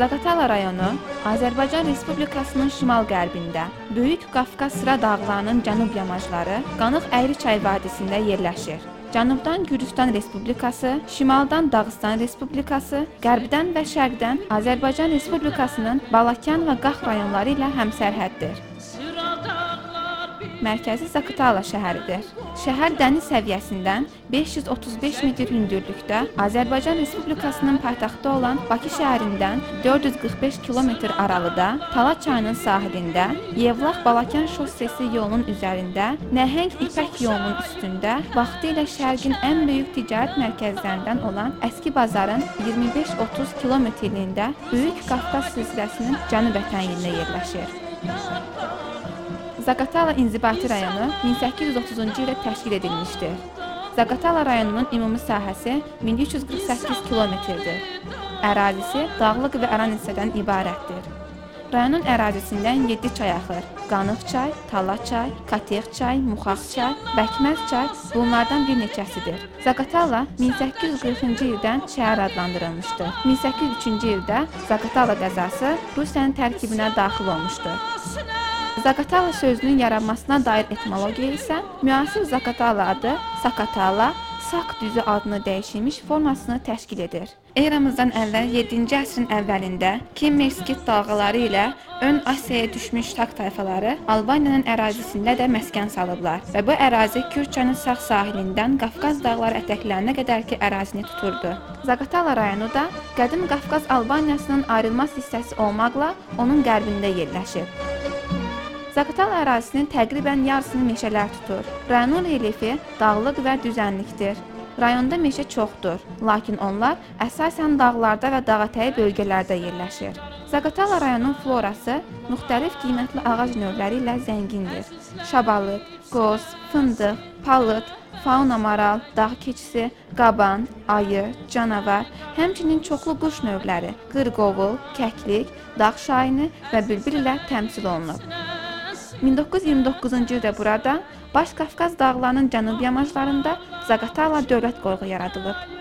Zaqatala rayonu Azərbaycan Respublikasının şimal-qərbində, Böyük Qafqaz sıra dağlarının cənub yamacları, Qanıq Əyri çay vadisində yerləşir. Cənubdan Gürcüstan Respublikası, şimaldan Dağıstan Respublikası, qərbdən və şərqdən Azərbaycan Respublikasının Balakən və Qax rayonları ilə həmsərhəddir. Mərkəzi Zaqatala şəhəridir. Şəhər dəniz səviyyəsindən 535 metr hündürlükdə Azərbaycan Respublikasının paytaxtı olan Bakı şəhərindən 445 kilometr aralıda, Tala çayının sahilində, Yevlax-Balakən şossesi yolunun üzərində, nəhəng İpək yolunun üstündə, vaxtilə şərqin ən böyük ticarət mərkəzlərindən olan Əski bazarın 25-30 kilometrliyində Böyük Qafqaz silsiləsinin cənub ətəyində yerləşir. Zaqatala inzibati rayonu 1830-cu ildə təşkil edilmişdir. Zaqatala rayonunun ümumi sahəsi 1348 kilometrdir. Ərazisi dağlıq və aran hissədən ibarətdir. Rayonun ərazisindən 7 çay axır. Qanıq çay, Tala çay, Katex çay, Muxax çay, Bəkməz çay bunlardan bir neçəsidir. Zaqatala 1840-cı ildən şəhər adlandırılmışdır. 1803-cü ildə Zaqatala qəzası Rusiyanın tərkibinə daxil olmuşdur. Zaqatala sözünün yaranmasına dair etimologiya isə müasir Zaqatala adı Sakatala, Sak düzü adını dəyişilmiş formasını təşkil edir. Eramızdan əvvəl 7-ci əsrin əvvəlində Kimmer-Skit dalğaları ilə ön Asiyaya düşmüş sak tayfaları Albaniyanın ərazisində də məskən salıblar və bu ərazi Kürçanın sağ sahilindən Qafqaz dağları ətəklərinə qədərki ərazini tuturdu. Zaqatala rayonu da qədim Qafqaz Albaniyasının ayrılmaz hissəsi olmaqla onun qərbində yerləşir. Zaqatala ərazisinin təqribən yarısını meşələr tutur. Rayonun relyefi dağlıq və düzənlikdir. Rayonda meşə çoxdur, lakin onlar əsasən dağlarda və dağətəyi bölgələrdə yerləşir. Zaqatala rayonunun florası müxtəlif qiymətli ağac növləri ilə zəngindir. Şabalıd, qoz, fındıq, palıd, fauna maral, dağ keçisi, qaban, ayı, canavar, həmçinin çoxlu quş növləri, qırqovul, kəklik, dağ şayini və bülbül ilə təmsil olunub. 1929-cu ildə burada Baş Qafqaz dağlarının cənub yamaclarında Zaqatala dövlət qoruğu yaradılıb.